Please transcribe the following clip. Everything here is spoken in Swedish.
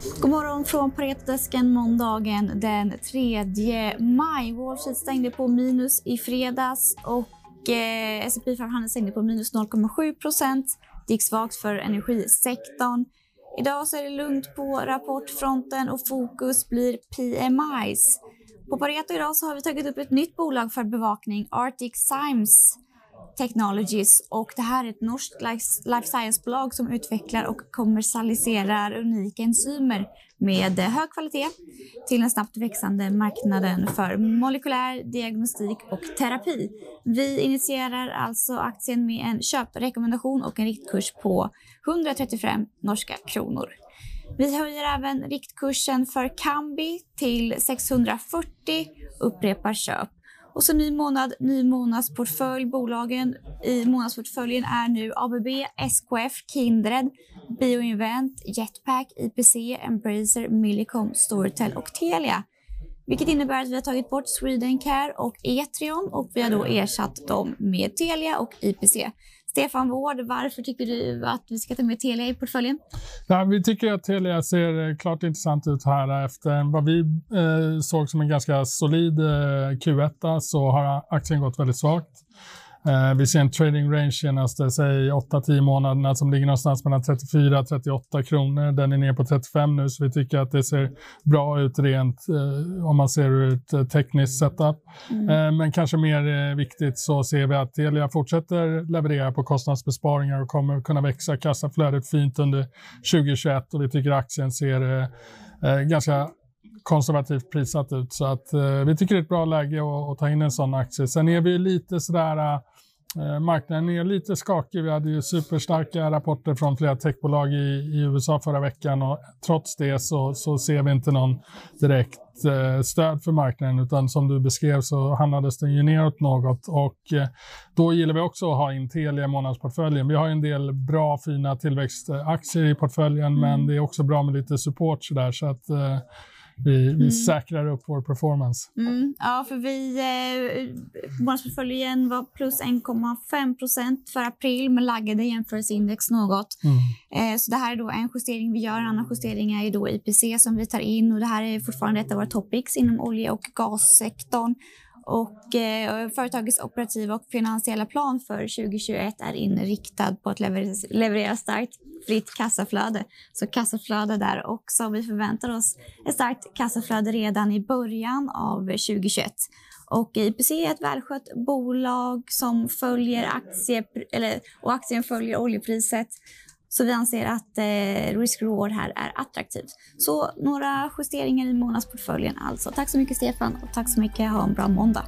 God morgon från Paretodesken måndagen den 3 maj. Wall Street stängde på minus i fredags och eh, S&P 500 stängde på minus 0,7 procent. Det gick svagt för energisektorn. Idag så är det lugnt på rapportfronten och fokus blir PMIs. På Pareto idag så har vi tagit upp ett nytt bolag för bevakning, Arctic Symes Technologies och det här är ett norskt life science-bolag som utvecklar och kommersialiserar unika enzymer med hög kvalitet till den snabbt växande marknaden för molekylär diagnostik och terapi. Vi initierar alltså aktien med en köprekommendation och en riktkurs på 135 norska kronor. Vi höjer även riktkursen för Kambi till 640, upprepar köp. Och så ny månad, ny månadsportfölj. Bolagen i månadsportföljen är nu ABB, SKF, Kindred, Bioinvent, Jetpack, IPC, Embracer, Millicom, Storytel och Telia. Vilket innebär att vi har tagit bort Swedencare och Etrion och vi har då ersatt dem med Telia och IPC. Stefan Wård, varför tycker du att vi ska ta med Telia i portföljen? Ja, vi tycker att Telia ser eh, klart intressant ut här. Efter vad vi eh, såg som en ganska solid eh, Q1 så har aktien gått väldigt svagt. Eh, vi ser en trading range senaste säg 8-10 månaderna som ligger någonstans mellan 34 38 kronor. Den är ner på 35 nu så vi tycker att det ser bra ut rent eh, om man ser ur ett eh, tekniskt setup. Mm. Men kanske mer viktigt så ser vi att Telia fortsätter leverera på kostnadsbesparingar och kommer kunna växa kassaflödet fint under 2021 och vi tycker aktien ser ganska konservativt prissatt ut. Så att, eh, vi tycker det är ett bra läge att, att ta in en sån aktie. Sen är vi lite sådär Eh, marknaden är lite skakig. Vi hade ju superstarka rapporter från flera techbolag i, i USA förra veckan och trots det så, så ser vi inte någon direkt eh, stöd för marknaden utan som du beskrev så handlades den ju neråt något och eh, då gillar vi också att ha in Telia i månadsportföljen. Vi har en del bra fina tillväxtaktier i portföljen mm. men det är också bra med lite support sådär så att eh, vi, vi mm. säkrar upp vår performance. Mm. Ja, för vi... Eh, månadsportföljen var plus 1,5 procent för april men laggade jämförelseindex något. Mm. Eh, så det här är då en justering vi gör. En annan justering är då IPC som vi tar in och det här är fortfarande ett av våra topics inom olje och gassektorn. Och eh, företagets operativa och finansiella plan för 2021 är inriktad på att leverera, leverera starkt fritt kassaflöde. Så kassaflöde där också. Vi förväntar oss ett starkt kassaflöde redan i början av 2021. Och IPC är ett välskött bolag som följer aktie, eller, och aktien följer oljepriset. Så vi anser att eh, risk-reward här är attraktivt. Så några justeringar i månadsportföljen alltså. Tack så mycket Stefan och tack så mycket. Ha en bra måndag.